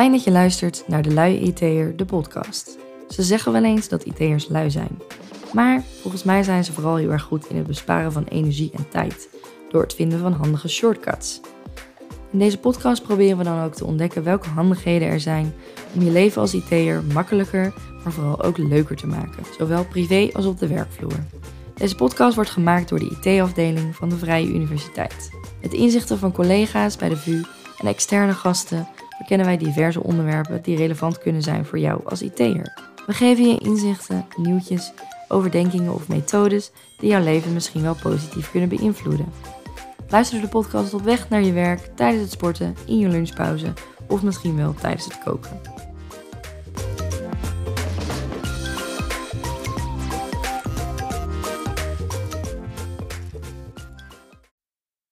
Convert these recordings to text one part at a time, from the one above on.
Fijn dat je luistert naar de Lui IT'er, de podcast. Ze zeggen wel eens dat IT'ers lui zijn. Maar volgens mij zijn ze vooral heel erg goed in het besparen van energie en tijd. Door het vinden van handige shortcuts. In deze podcast proberen we dan ook te ontdekken welke handigheden er zijn om je leven als IT'er makkelijker, maar vooral ook leuker te maken. Zowel privé als op de werkvloer. Deze podcast wordt gemaakt door de IT-afdeling van de Vrije Universiteit. Met inzichten van collega's bij de VU en externe gasten verkennen wij diverse onderwerpen die relevant kunnen zijn voor jou als IT'er. We geven je inzichten, nieuwtjes, overdenkingen of methodes die jouw leven misschien wel positief kunnen beïnvloeden. Luister de podcast op weg naar je werk, tijdens het sporten, in je lunchpauze of misschien wel tijdens het koken.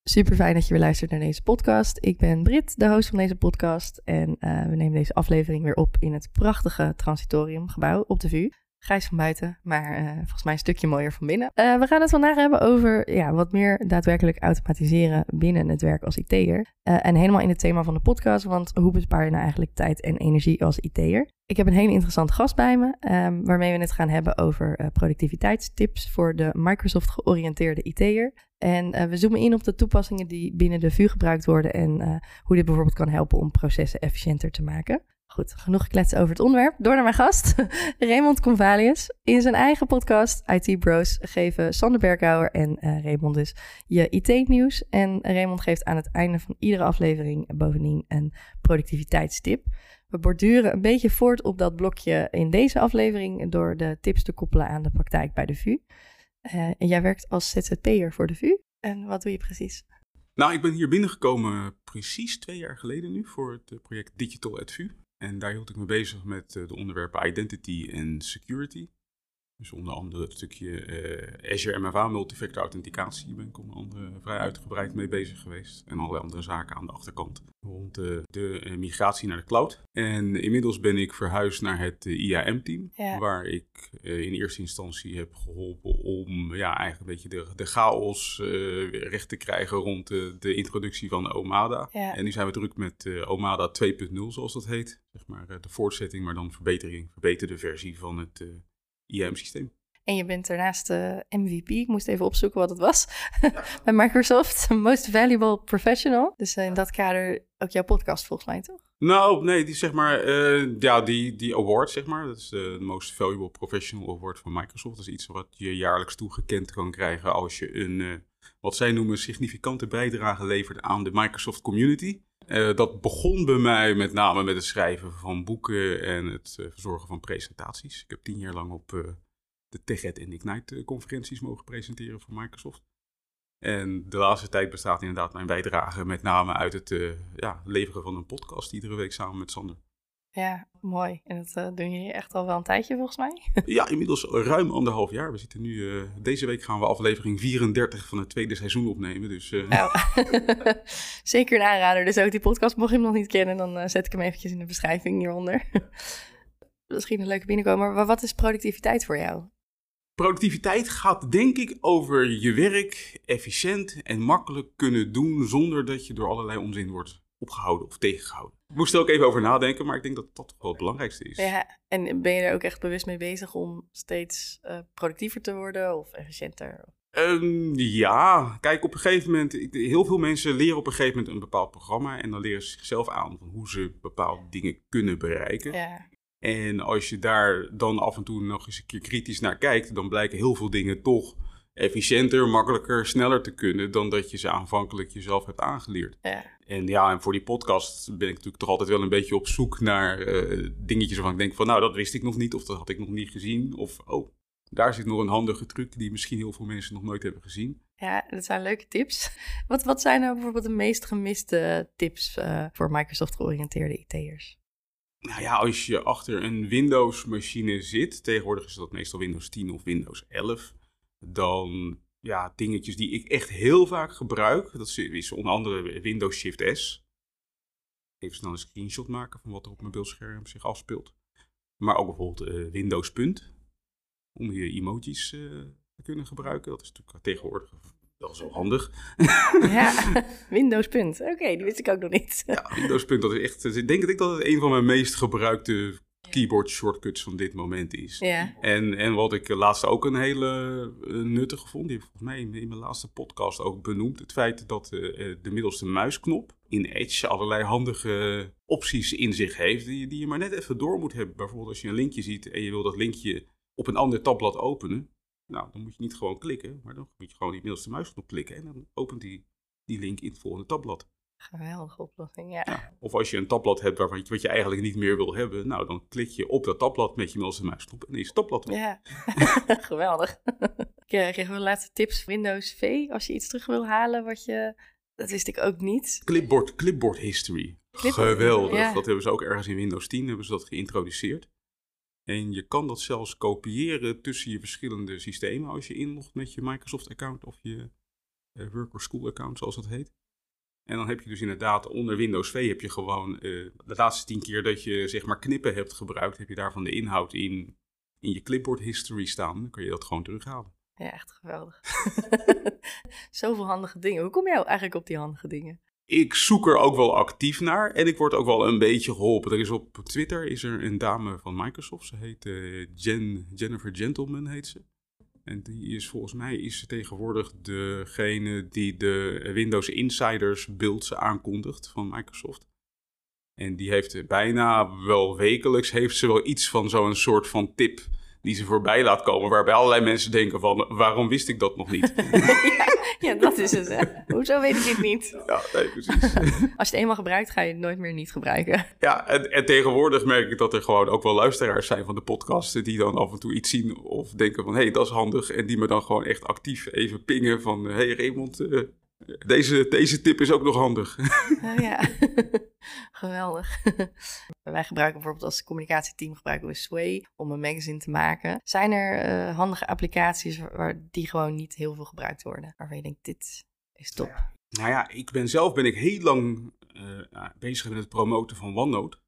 Super fijn dat je weer luistert naar deze podcast. Ik ben Brit, de host van deze podcast. En uh, we nemen deze aflevering weer op in het prachtige Transitoriumgebouw op de VU. Grijs van buiten, maar uh, volgens mij een stukje mooier van binnen. Uh, we gaan het vandaag hebben over ja, wat meer daadwerkelijk automatiseren binnen het werk als IT'er. Uh, en helemaal in het thema van de podcast, want hoe bespaar je nou eigenlijk tijd en energie als IT'er? Ik heb een hele interessante gast bij me, um, waarmee we het gaan hebben over productiviteitstips voor de Microsoft georiënteerde IT'er. En we zoomen in op de toepassingen die binnen de VU gebruikt worden en hoe dit bijvoorbeeld kan helpen om processen efficiënter te maken. Goed, genoeg gekletst over het onderwerp. Door naar mijn gast, Raymond Convalius. In zijn eigen podcast IT Bros geven Sander Berghouwer en uh, Raymond dus je IT-nieuws. En Raymond geeft aan het einde van iedere aflevering bovendien een productiviteitstip. We borduren een beetje voort op dat blokje in deze aflevering door de tips te koppelen aan de praktijk bij de VU. Uh, en jij werkt als ZZP'er voor de VU. En wat doe je precies? Nou, ik ben hier binnengekomen precies twee jaar geleden nu voor het project Digital at VU. En daar hield ik me bezig met uh, de onderwerpen identity en security. Dus onder andere het stukje uh, Azure MFA, multifactor authenticatie, daar ben ik onder andere vrij uitgebreid mee bezig geweest. En allerlei andere zaken aan de achterkant rond uh, de uh, migratie naar de cloud. En inmiddels ben ik verhuisd naar het IAM-team, ja. waar ik in eerste instantie heb geholpen om ja, eigenlijk een beetje de, de chaos recht te krijgen rond de, de introductie van Omada. Ja. En nu zijn we druk met Omada 2.0, zoals dat heet. Zeg maar de voortzetting, maar dan verbetering, verbeterde versie van het IAM-systeem. En je bent daarnaast uh, MVP. Ik moest even opzoeken wat het was. Bij Microsoft, Most Valuable Professional. Dus uh, in dat kader ook jouw podcast volgens mij, toch? Nou, nee, die zeg maar, uh, ja, die, die award, zeg maar. Dat is de Most Valuable Professional Award van Microsoft. Dat is iets wat je jaarlijks toegekend kan krijgen als je een, wat zij noemen, significante bijdrage levert aan de Microsoft community. Uh, dat begon bij mij met name met het schrijven van boeken en het uh, verzorgen van presentaties. Ik heb tien jaar lang op uh, de TechEd en Ignite conferenties mogen presenteren voor Microsoft. En de laatste tijd bestaat inderdaad mijn bijdrage met name uit het ja, leveren van een podcast iedere week samen met Sander. Ja, mooi. En dat uh, doen jullie echt al wel een tijdje volgens mij? ja, inmiddels ruim anderhalf jaar. We zitten nu, uh, deze week gaan we aflevering 34 van het tweede seizoen opnemen. Dus, uh... nou, zeker een aanrader. Dus ook die podcast, mocht je hem nog niet kennen, dan zet ik hem eventjes in de beschrijving hieronder. Misschien een leuke binnenkomer. Maar wat is productiviteit voor jou? Productiviteit gaat denk ik over je werk efficiënt en makkelijk kunnen doen zonder dat je door allerlei onzin wordt opgehouden of tegengehouden. Ik moest er ook even over nadenken, maar ik denk dat dat wel het belangrijkste is. Ja, en ben je er ook echt bewust mee bezig om steeds uh, productiever te worden of efficiënter? Um, ja, kijk, op een gegeven moment, heel veel mensen leren op een gegeven moment een bepaald programma en dan leren ze zichzelf aan van hoe ze bepaalde dingen kunnen bereiken. Ja. En als je daar dan af en toe nog eens een keer kritisch naar kijkt, dan blijken heel veel dingen toch efficiënter, makkelijker, sneller te kunnen dan dat je ze aanvankelijk jezelf hebt aangeleerd. Ja. En ja, en voor die podcast ben ik natuurlijk toch altijd wel een beetje op zoek naar uh, dingetjes waarvan ik denk van nou, dat wist ik nog niet of dat had ik nog niet gezien. Of oh, daar zit nog een handige truc die misschien heel veel mensen nog nooit hebben gezien. Ja, dat zijn leuke tips. Wat, wat zijn nou bijvoorbeeld de meest gemiste tips uh, voor Microsoft georiënteerde IT'ers? Nou ja, als je achter een Windows-machine zit, tegenwoordig is dat meestal Windows 10 of Windows 11, dan ja, dingetjes die ik echt heel vaak gebruik. Dat is onder andere Windows Shift S. Even snel een screenshot maken van wat er op mijn beeldscherm zich afspeelt. Maar ook bijvoorbeeld uh, Windows Punt. Om hier emojis uh, te kunnen gebruiken. Dat is natuurlijk tegenwoordig Dat wel handig. Ja, Windows punt. Oké, die wist ik ook nog niet. Ja, Windows punt, dat is echt... Ik denk, ik denk dat het een van mijn meest gebruikte keyboard shortcuts van dit moment is. Ja. En, en wat ik laatst ook een hele uh, nuttige vond, die heb ik volgens mij in, mijn laatste podcast ook benoemd. Het feit dat uh, de middelste muisknop in Edge allerlei handige opties in zich heeft, die, die je maar net even door moet hebben. Bijvoorbeeld als je een linkje ziet en je wil dat linkje op een ander tabblad openen. Nou, dan moet je niet gewoon klikken, maar dan moet je gewoon die middelste muisknop klikken en dan opent die, die link in het volgende tabblad. Geweldige oplossing, ja. ja. Of als je een tabblad hebt waarvan je, wat je eigenlijk niet meer wil hebben, nou dan klik je op dat tabblad met je middelste muisknop en is het tabblad weg. Ja, geweldig. Kreeg je de laatste tips Windows V als je iets terug wil halen wat je... Dat wist ik ook niet. Clipboard, clipboard history. Clipboard, Geweldig. Ja. Dat hebben ze ook ergens in Windows 10 hebben ze dat geïntroduceerd. En je kan dat zelfs kopiëren tussen je verschillende systemen als je inlogt met je Microsoft-account of je uh, Work or School-account, zoals dat heet. En dan heb je dus inderdaad onder Windows V heb je gewoon uh, de laatste tien keer dat je zeg maar knippen hebt gebruikt, heb je daarvan de inhoud in, in je clipboard history staan. Dan kun je dat gewoon terughalen. Ja, echt geweldig. Zoveel handige dingen. Hoe kom jij eigenlijk op die handige dingen? Ik zoek er ook wel actief naar en ik word ook wel een beetje geholpen. Er is op Twitter is er een dame van Microsoft, ze heet uh, Jen, Jennifer Gentleman heet ze. En die is volgens mij is tegenwoordig degene die de Windows Insiders builds aankondigt van Microsoft. En die heeft bijna wel wekelijks heeft ze wel iets van zo'n soort van tip die ze voorbij laat komen. Waarbij allerlei mensen denken van, waarom wist ik dat nog niet? ja, ja, dat is het. Hè. Hoezo weet ik dit niet? Ja, nee, precies. Als je het eenmaal gebruikt, ga je het nooit meer niet gebruiken. Ja, en, en, tegenwoordig merk ik dat er gewoon ook wel luisteraars zijn van de podcast... die dan af en toe iets zien of denken van, hé, hey, dat is handig. En die me dan gewoon echt actief even pingen van... hé hey Raymond, uh, deze, deze tip is ook nog handig. Oh, ja, geweldig. Wij gebruiken bijvoorbeeld als communicatieteam gebruiken we Sway om een magazine te maken. Zijn er uh, handige applicaties waar, die gewoon niet heel veel gebruikt worden? Waarvan je denkt, dit is top. Nou ja, ik ben zelf ben ik heel lang uh, bezig met het promoten van OneNote.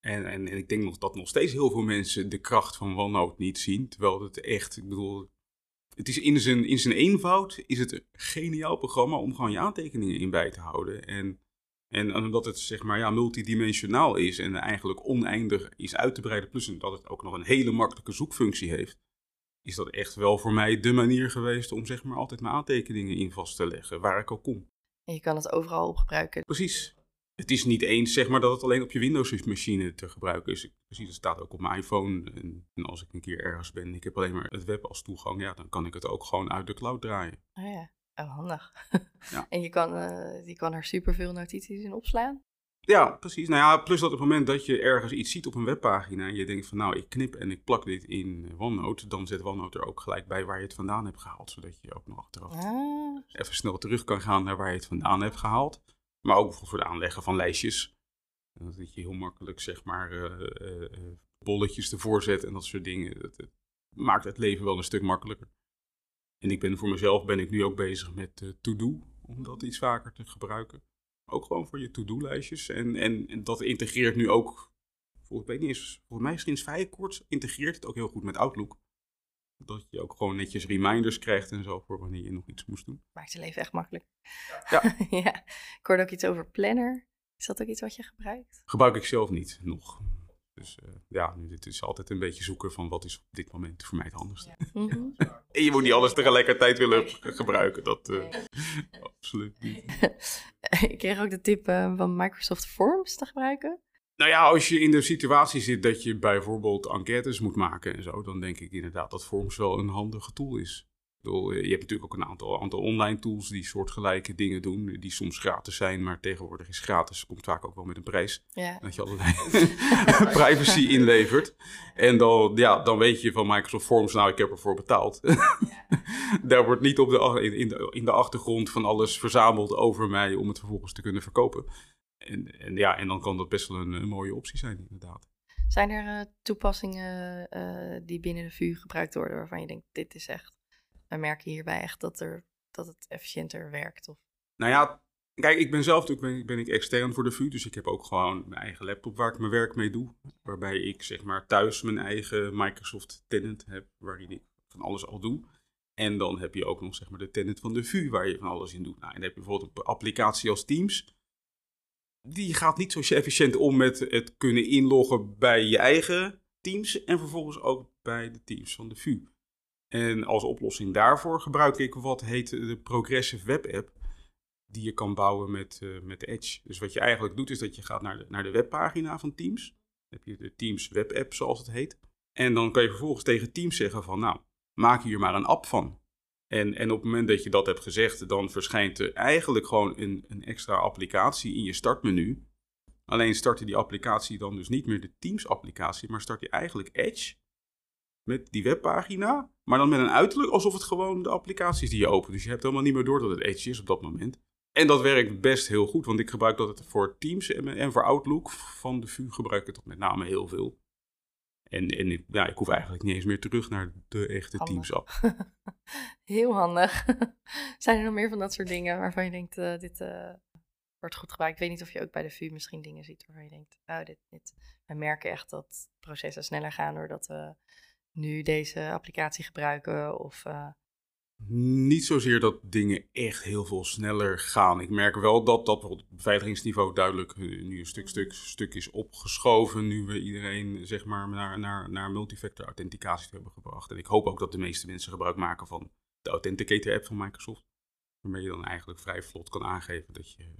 En, en, en, ik denk nog dat nog steeds heel veel mensen de kracht van OneNote niet zien. Terwijl het echt, ik bedoel, het is in zijn, in zijn eenvoud is het een geniaal programma om gewoon je aantekeningen in bij te houden. En, en omdat het zeg maar ja, multidimensionaal is en eigenlijk oneindig is uit te breiden, plus dat het ook nog een hele makkelijke zoekfunctie heeft, is dat echt wel voor mij de manier geweest om zeg maar altijd mijn aantekeningen in vast te leggen, waar ik ook kom. En je kan het overal op gebruiken. Precies. Het is niet eens zeg maar dat het alleen op je Windows-machine te gebruiken is. Precies, het staat ook op mijn iPhone. En, en, als ik een keer ergens ben en ik heb alleen maar het web als toegang, ja, dan kan ik het ook gewoon uit de cloud draaien. Oh ja, oh, handig. Ja. en je kan, uh, je kan er superveel notities in opslaan? Ja, precies. Nou ja, plus dat op het moment dat je ergens iets ziet op een webpagina en je denkt van nou, ik knip en ik plak dit in OneNote, dan zet OneNote er ook gelijk bij waar je het vandaan hebt gehaald, zodat je ook nog achteraf ah. even snel terug kan gaan naar waar je het vandaan hebt gehaald. Maar ook bijvoorbeeld voor het aanleggen van lijstjes. Dat je heel makkelijk, zeg maar, uh, uh, bolletjes ervoor zet en dat soort dingen. Dat, maakt het leven wel een stuk makkelijker. En ik ben voor mezelf ben ik nu ook bezig met to-do, om dat iets vaker te gebruiken. Ook gewoon voor je to-do-lijstjes. En, en, en, dat integreert nu ook, volgens, eens, volgens mij sinds Firecourts integreert het ook heel goed met Outlook. Dat je ook gewoon netjes reminders krijgt en zo voor wanneer je nog iets moest doen. Maakt je leven echt makkelijk. Ja. ja. Ik hoorde ook iets over Planner. Is dat ook iets wat je gebruikt? Gebruik ik zelf niet, nog. Dus uh, ja, dit is altijd een beetje zoeken van wat is op dit moment voor mij het handigste. Ja. Mm -hmm. en je moet niet alles tegelijkertijd willen gebruiken. Dat uh, absoluut niet. ik kreeg ook de tip uh, van Microsoft Forms te gebruiken. Nou ja, als je in de situatie zit dat je bijvoorbeeld enquêtes moet maken en zo, dan denk ik inderdaad dat Forms wel een handige tool is. Bedoel, je hebt natuurlijk ook een aantal, aantal online tools die soortgelijke dingen doen, die soms gratis zijn, maar tegenwoordig is gratis, komt vaak ook wel met een prijs. Ja. Dat je allerlei privacy inlevert. En dan, ja, dan weet je van Microsoft Forms, nou, ik heb ervoor betaald. Daar wordt niet op de, in, de, in de achtergrond van alles verzameld over mij om het vervolgens te kunnen verkopen. En, en, ja, en dan kan dat best wel een, mooie optie zijn, inderdaad. Zijn er uh, toepassingen uh, die binnen de VU gebruikt worden waarvan je denkt, dit is echt, we merken hierbij echt dat, er, dat het efficiënter werkt? Of... Nou ja, kijk, ik ben zelf natuurlijk ben, ben ik extern voor de VU, dus ik heb ook gewoon mijn eigen laptop waar ik mijn werk mee doe. Waarbij ik zeg maar thuis mijn eigen Microsoft tenant heb, waarin ik van alles al doe. En dan heb je ook nog zeg maar, de tenant van de VU waar je van alles in doet. Nou, en dan heb je bijvoorbeeld een applicatie als Teams. Die gaat niet zo efficiënt om met het kunnen inloggen bij je eigen Teams en vervolgens ook bij de Teams van de VU. En als oplossing daarvoor gebruik ik wat heet de Progressive Web App, die je kan bouwen met, uh, met Edge. Dus wat je eigenlijk doet is dat je gaat naar de, naar de webpagina van Teams. Dan heb je de Teams Web App zoals het heet. En dan kan je vervolgens tegen Teams zeggen van nou, maak hier maar een app van. En, en op het moment dat je dat hebt gezegd, dan verschijnt er eigenlijk gewoon een, een extra applicatie in je startmenu. Alleen start je die applicatie dan dus niet meer de Teams applicatie, maar start je eigenlijk Edge met die webpagina, maar dan met een uiterlijk alsof het gewoon de applicaties die je opent. Dus je hebt helemaal niet meer door dat het Edge is op dat moment. En dat werkt best heel goed, want ik gebruik dat voor Teams en, voor Outlook van de VU gebruik ik het met name heel veel. En, en ja, ik hoef eigenlijk niet eens meer terug naar de echte Teams-app. Heel handig. Zijn er nog meer van dat soort dingen waarvan je denkt, uh, dit uh, wordt goed gebruikt? Ik weet niet of je ook bij de VU misschien dingen ziet waarvan je denkt, oh, dit, dit. We merken echt dat processen sneller gaan doordat we nu deze applicatie gebruiken? Of, uh... Niet zozeer dat dingen echt heel veel sneller gaan. Ik merk wel dat dat het beveiligingsniveau duidelijk eh, nu een stuk, stuk, stuk is opgeschoven. Nu we iedereen zeg maar, naar, naar, naar multifactor authenticatie hebben gebracht. En ik hoop ook dat de meeste mensen gebruik maken van de Authenticator app van Microsoft. Waarmee je dan eigenlijk vrij vlot kan aangeven dat je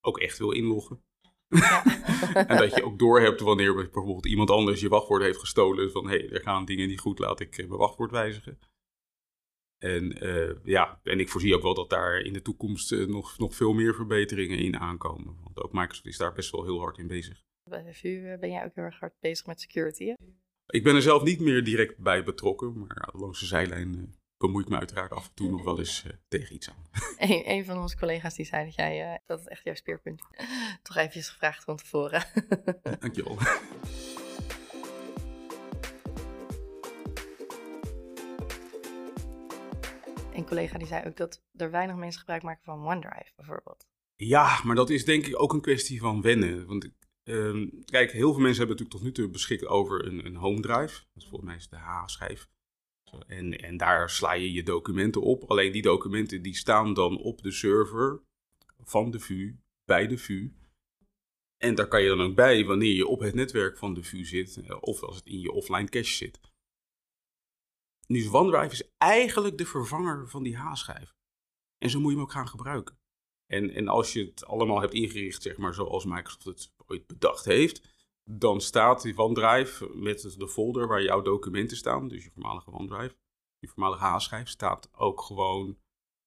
ook echt wil inloggen. en dat je ook doorhebt wanneer bijvoorbeeld iemand anders je wachtwoord heeft gestolen. Van hé, hey, er gaan dingen niet goed, laat ik eh, mijn wachtwoord wijzigen. En uh, ja, en ik voorzie ook wel dat daar in de toekomst uh, nog, nog veel meer verbeteringen in aankomen. Want ook Microsoft is daar best wel heel hard in bezig. Bij VU ben jij ook heel erg hard bezig met security, hè? Ik ben er zelf niet meer direct bij betrokken, maar langs de zijlijn bemoei ik me uiteraard af en toe nog wel eens uh, tegen iets aan. Een, een, van onze collega's die zei dat jij, uh, dat het echt jouw speerpunt toch eventjes gevraagd van tevoren. Dankjewel. Een collega die zei ook dat er weinig mensen gebruik maken van OneDrive bijvoorbeeld. Ja, maar dat is denk ik ook een kwestie van wennen. Want uh, kijk, heel veel mensen hebben natuurlijk tot nu toe beschikt over een, een home drive. Is volgens mij is de H-schijf. En, en daar sla je je documenten op. Alleen die documenten die staan dan op de server van de VU, bij de VU. En daar kan je dan ook bij wanneer je op het netwerk van de VU zit, eh, of als het in je offline cache zit. Nu, OneDrive is eigenlijk de vervanger van die H-schijf. En zo moet je hem ook gaan gebruiken. En, en als je het allemaal hebt ingericht, zeg maar, zoals Microsoft het ooit bedacht heeft, dan staat die OneDrive met de folder waar jouw documenten staan, dus je voormalige OneDrive, je voormalige H-schijf, staat ook gewoon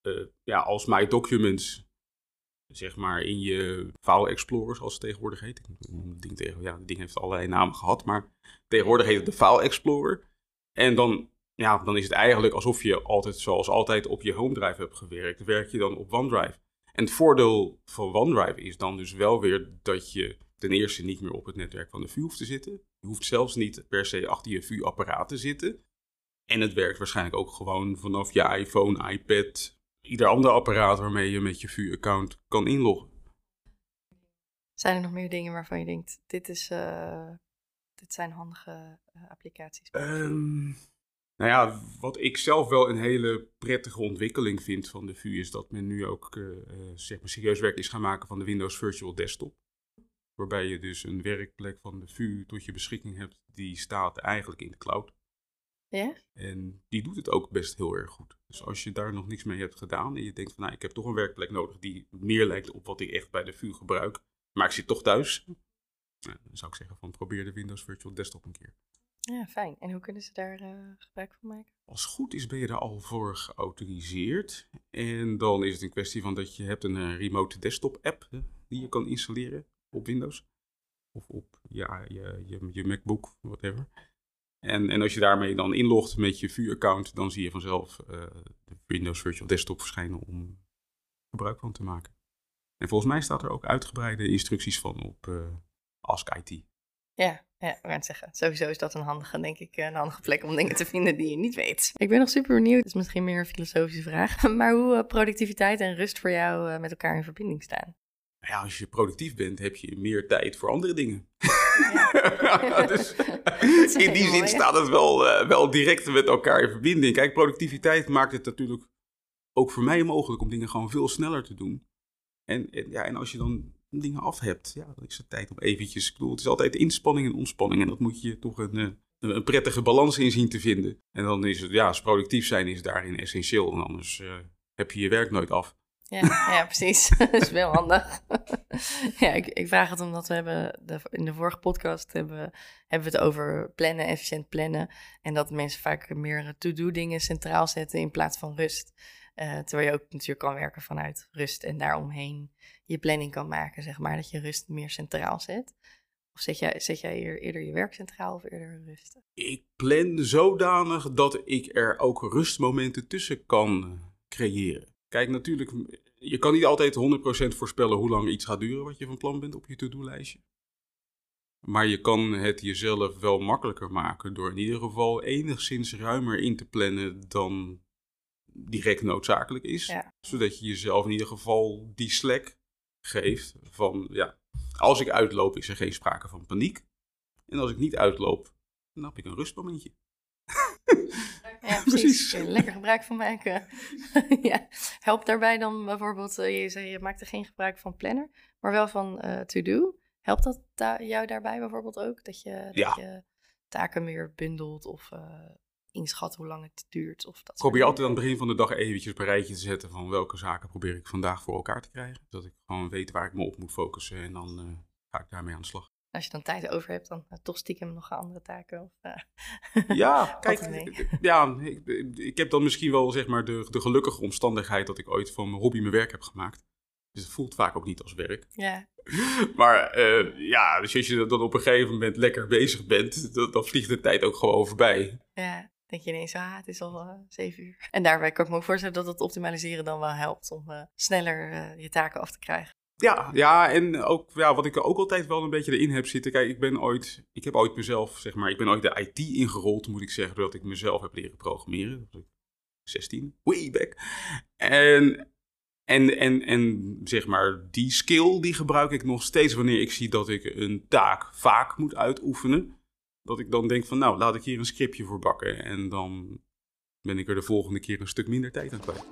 uh, ja, als My Documents, zeg maar, in je File Explorer, zoals het tegenwoordig heet. Het ding, tegen, ja, het ding heeft allerlei namen gehad, maar tegenwoordig heet het de File Explorer. En dan, ja, dan is het eigenlijk alsof je altijd, zoals altijd, op je home drive hebt gewerkt. Werk je dan op OneDrive. En het voordeel van OneDrive is dan dus wel weer dat je ten eerste niet meer op het netwerk van de VU hoeft te zitten. Je hoeft zelfs niet per se achter je VU-apparaat te zitten. En het werkt waarschijnlijk ook gewoon vanaf je iPhone, iPad, ieder ander apparaat waarmee je met je VU-account kan inloggen. Zijn er nog meer dingen waarvan je denkt, dit, is, uh, dit zijn handige uh, applicaties? Um, nou ja, wat ik zelf wel een hele prettige ontwikkeling vind van de VU is dat men nu ook uh, zeg maar serieus werk is gaan maken van de Windows Virtual Desktop. Waarbij je dus een werkplek van de VU tot je beschikking hebt, die staat eigenlijk in de cloud. Ja? En die doet het ook best heel erg goed. Dus als je daar nog niks mee hebt gedaan en je denkt van nou, ik heb toch een werkplek nodig die meer lijkt op wat ik echt bij de VU gebruik, maar ik zit toch thuis, nou, dan zou ik zeggen van probeer de Windows Virtual Desktop een keer. Ja, fijn. En hoe kunnen ze daar uh, gebruik van maken? Als het goed is ben je daar al voor geautoriseerd. En dan is het een kwestie van dat je hebt een uh, remote desktop app die je kan installeren op Windows. Of op ja, je, je, je MacBook, whatever. En, en als je daarmee dan inlogt met je VU-account, dan zie je vanzelf uh, de Windows Virtual Desktop verschijnen om gebruik van te maken. En volgens mij staat er ook uitgebreide instructies van op uh, Ask IT. Ja, ja, we gaan het zeggen. Sowieso is dat een handige, denk ik, een handige plek om dingen te vinden die je niet weet. Ik ben nog super benieuwd. Het is misschien meer een filosofische vraag. Maar hoe uh, productiviteit en rust voor jou met elkaar in verbinding staan? ja, als je productief bent, heb je meer tijd voor andere dingen. Ja. dus is in die zin staat het wel, eh, wel direct met elkaar in verbinding. Kijk, productiviteit maakt het natuurlijk ook voor mij mogelijk om dingen gewoon veel sneller te doen. En, en, ja, en als je dan dingen af hebt, ja, dan is het tijd om eventjes... Ik bedoel, het is altijd inspanning en ontspanning. En dat moet je toch een, eh, een prettige balans in zien te vinden. En dan is het, ja, als productief zijn is daarin essentieel. En anders eh, heb je je werk nooit af. Ja, ja precies. dat is wel handig. ja, ik, ik vraag het omdat we hebben de, in de vorige podcast hebben, hebben we het over plannen, efficiënt plannen. En dat mensen vaak meer to-do dingen centraal zetten in plaats van rust. Eh, terwijl je ook natuurlijk kan werken vanuit rust en daaromheen je planning kan maken, zeg maar. Dat je rust meer centraal zet. Of zet jij, zet jij eer- eerder je werk centraal of eerder rust? Ik plan zodanig dat ik er ook rustmomenten tussen kan creëren. Kijk, natuurlijk, je kan niet altijd 100% voorspellen hoe lang iets gaat duren wat je van plan bent op je to-do-lijstje. Maar je kan het jezelf wel makkelijker maken door in ieder geval enigszins ruimer in te plannen dan direct noodzakelijk is. Ja. Zodat je jezelf in ieder geval die slack geeft van, ja, als ik uitloop is er geen sprake van paniek. En als ik niet uitloop, dan heb ik een rustmomentje. Ja, precies. Er lekker gebruik van maken. ja. Helpt daarbij dan bijvoorbeeld, eh, je zei je maakt er geen gebruik van planner, maar wel van eh, to-do. Helpt dat da- jou daarbij bijvoorbeeld ook? Dat je, dat Ja. je taken meer bundelt of eh, inschat hoe lang het duurt? Of dat probeer altijd aan het begin van de dag eventjes op een rijtje te zetten van welke zaken probeer ik vandaag voor elkaar te krijgen. Dat ik gewoon weet waar ik me op moet focussen en dan eh, ga ik daarmee aan de slag. Als je dan tijd over hebt, dan eh, toch stiekem nog andere taken. Of, eh, Ja, kijk, ja, ik, ik heb dan misschien wel zeg maar de, de gelukkige omstandigheid dat ik ooit van mijn hobby mijn werk heb gemaakt. Dus het voelt vaak ook niet als werk. ja, Maar eh, ja, dus als je dan op een gegeven moment lekker bezig bent, dan, dan vliegt de tijd ook gewoon voorbij. ja, denk je ineens, ah, het is al eh, zeven uur. En daarbij kan ik me ook voorstellen dat het optimaliseren dan wel helpt om eh, sneller eh, je taken af te krijgen. Ja, ja, en ook ja, wat ik er ook altijd wel een beetje erin heb zitten. Kijk, ik ben ooit, ik heb ooit mezelf, zeg maar, ik ben ooit de IT ingerold, moet ik zeggen, doordat ik mezelf heb leren programmeren. Dat was ik 16, way back. En, en, en, en zeg maar, die skill die gebruik ik nog steeds wanneer ik zie dat ik een taak vaak moet uitoefenen. Dat ik dan denk van, nou, laat ik hier een scriptje voor bakken. En dan ben ik er de volgende keer een stuk minder tijd aan kwijt.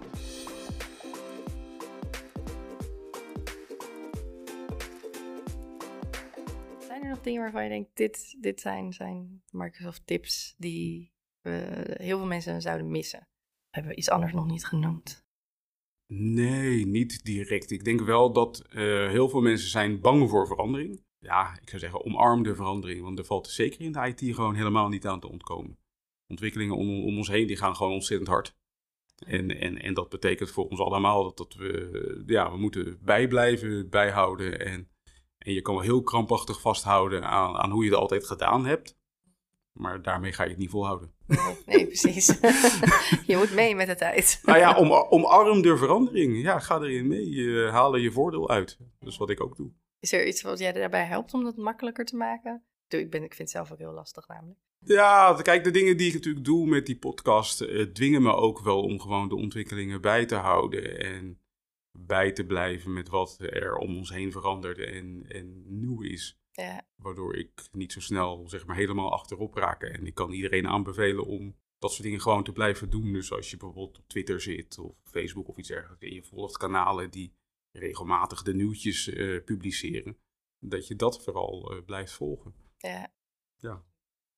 Zijn er nog dingen waarvan je denkt, dit, dit zijn, zijn Microsoft tips die eh, heel veel mensen zouden missen? Hebben we iets anders nog niet genoemd? Nee, niet direct. Ik denk wel dat eh, heel veel mensen zijn bang voor verandering. Ja, ik zou zeggen omarm de verandering, want er valt zeker in de IT gewoon helemaal niet aan te ontkomen. Ontwikkelingen om, om ons heen die gaan gewoon ontzettend hard. En, en, en dat betekent voor ons allemaal dat, dat we, ja, we moeten bijblijven, bijhouden. En, en je kan wel heel krampachtig vasthouden aan, aan hoe je het altijd gedaan hebt. Maar daarmee ga je het niet volhouden. Nee, nee, precies. je moet mee met de tijd. Nou ja, om, omarm de verandering. Ja, ga erin mee. eh, haal er je voordeel uit. Dat is wat ik ook doe. Is er iets wat jij daarbij helpt om dat makkelijker te maken? Ik, ben, ik vind het zelf ook heel lastig namelijk. Ja, kijk, de dingen die ik natuurlijk doe met die podcast eh, dwingen me ook wel om gewoon de ontwikkelingen bij te houden. En bij te blijven met wat er om ons heen verandert en, en nieuw is. Ja, Waardoor ik niet zo snel zeg maar helemaal achterop raak. En ik kan iedereen aanbevelen om dat soort dingen gewoon te blijven doen. Dus als je bijvoorbeeld op Twitter zit of Facebook of iets dergelijks. En je volgt kanalen die regelmatig de nieuwtjes eh, publiceren. Dat je dat vooral eh, blijft volgen. ja.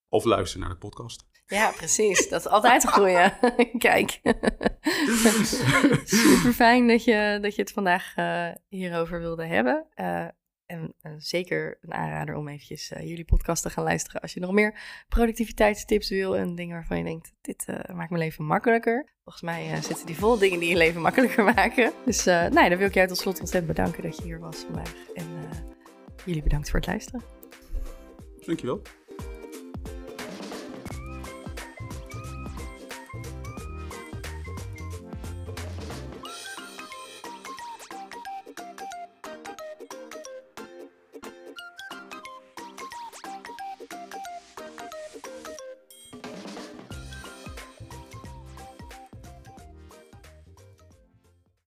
Of luister naar de podcast. Ja, precies. Dat is altijd een goeie. Kijk. Super fijn dat je, dat je het vandaag eh, hierover wilde hebben. En, zeker een aanrader om eventjes eh, jullie podcast te gaan luisteren. Als je nog meer productiviteitstips wil en dingen waarvan je denkt, dit eh, maakt mijn leven makkelijker. Volgens mij eh, zitten die vol dingen die je leven makkelijker maken. Dus nou, dan wil ik jou tot slot ontzettend bedanken dat je hier was vandaag. En jullie bedankt voor het luisteren. Dankjewel.